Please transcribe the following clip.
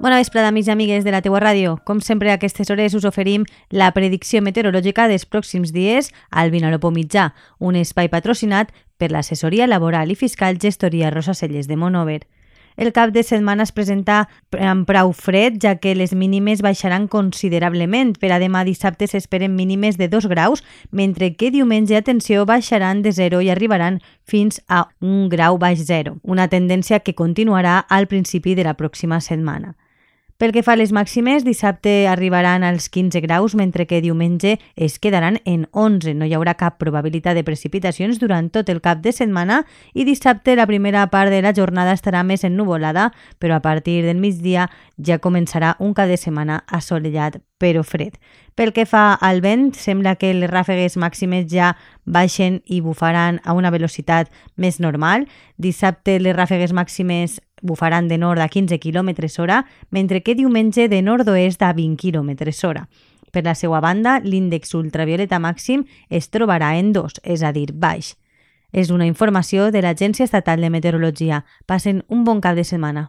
Bona vesprada, amics i amigues de la teua ràdio. Com sempre, a aquestes hores us oferim la predicció meteorològica dels pròxims dies al Vinalopó Mitjà, un espai patrocinat per l'assessoria laboral i fiscal gestoria Rosa Celles de Monover. El cap de setmana es presenta amb prou fred, ja que les mínimes baixaran considerablement. Per a demà dissabte s'esperen mínimes de 2 graus, mentre que diumenge, atenció, baixaran de 0 i arribaran fins a 1 grau baix 0, una tendència que continuarà al principi de la pròxima setmana. Pel que fa a les màximes, dissabte arribaran als 15 graus, mentre que diumenge es quedaran en 11. No hi haurà cap probabilitat de precipitacions durant tot el cap de setmana i dissabte la primera part de la jornada estarà més ennuvolada, però a partir del migdia ja començarà un cap de setmana assolellat però fred. Pel que fa al vent, sembla que les ràfegues màximes ja baixen i bufaran a una velocitat més normal. Dissabte les ràfegues màximes bufaran de nord a 15 km hora, mentre que diumenge de nord-oest a 20 km hora. Per la seva banda, l'índex ultravioleta màxim es trobarà en 2, és a dir, baix. És una informació de l'Agència Estatal de Meteorologia. Passen un bon cap de setmana.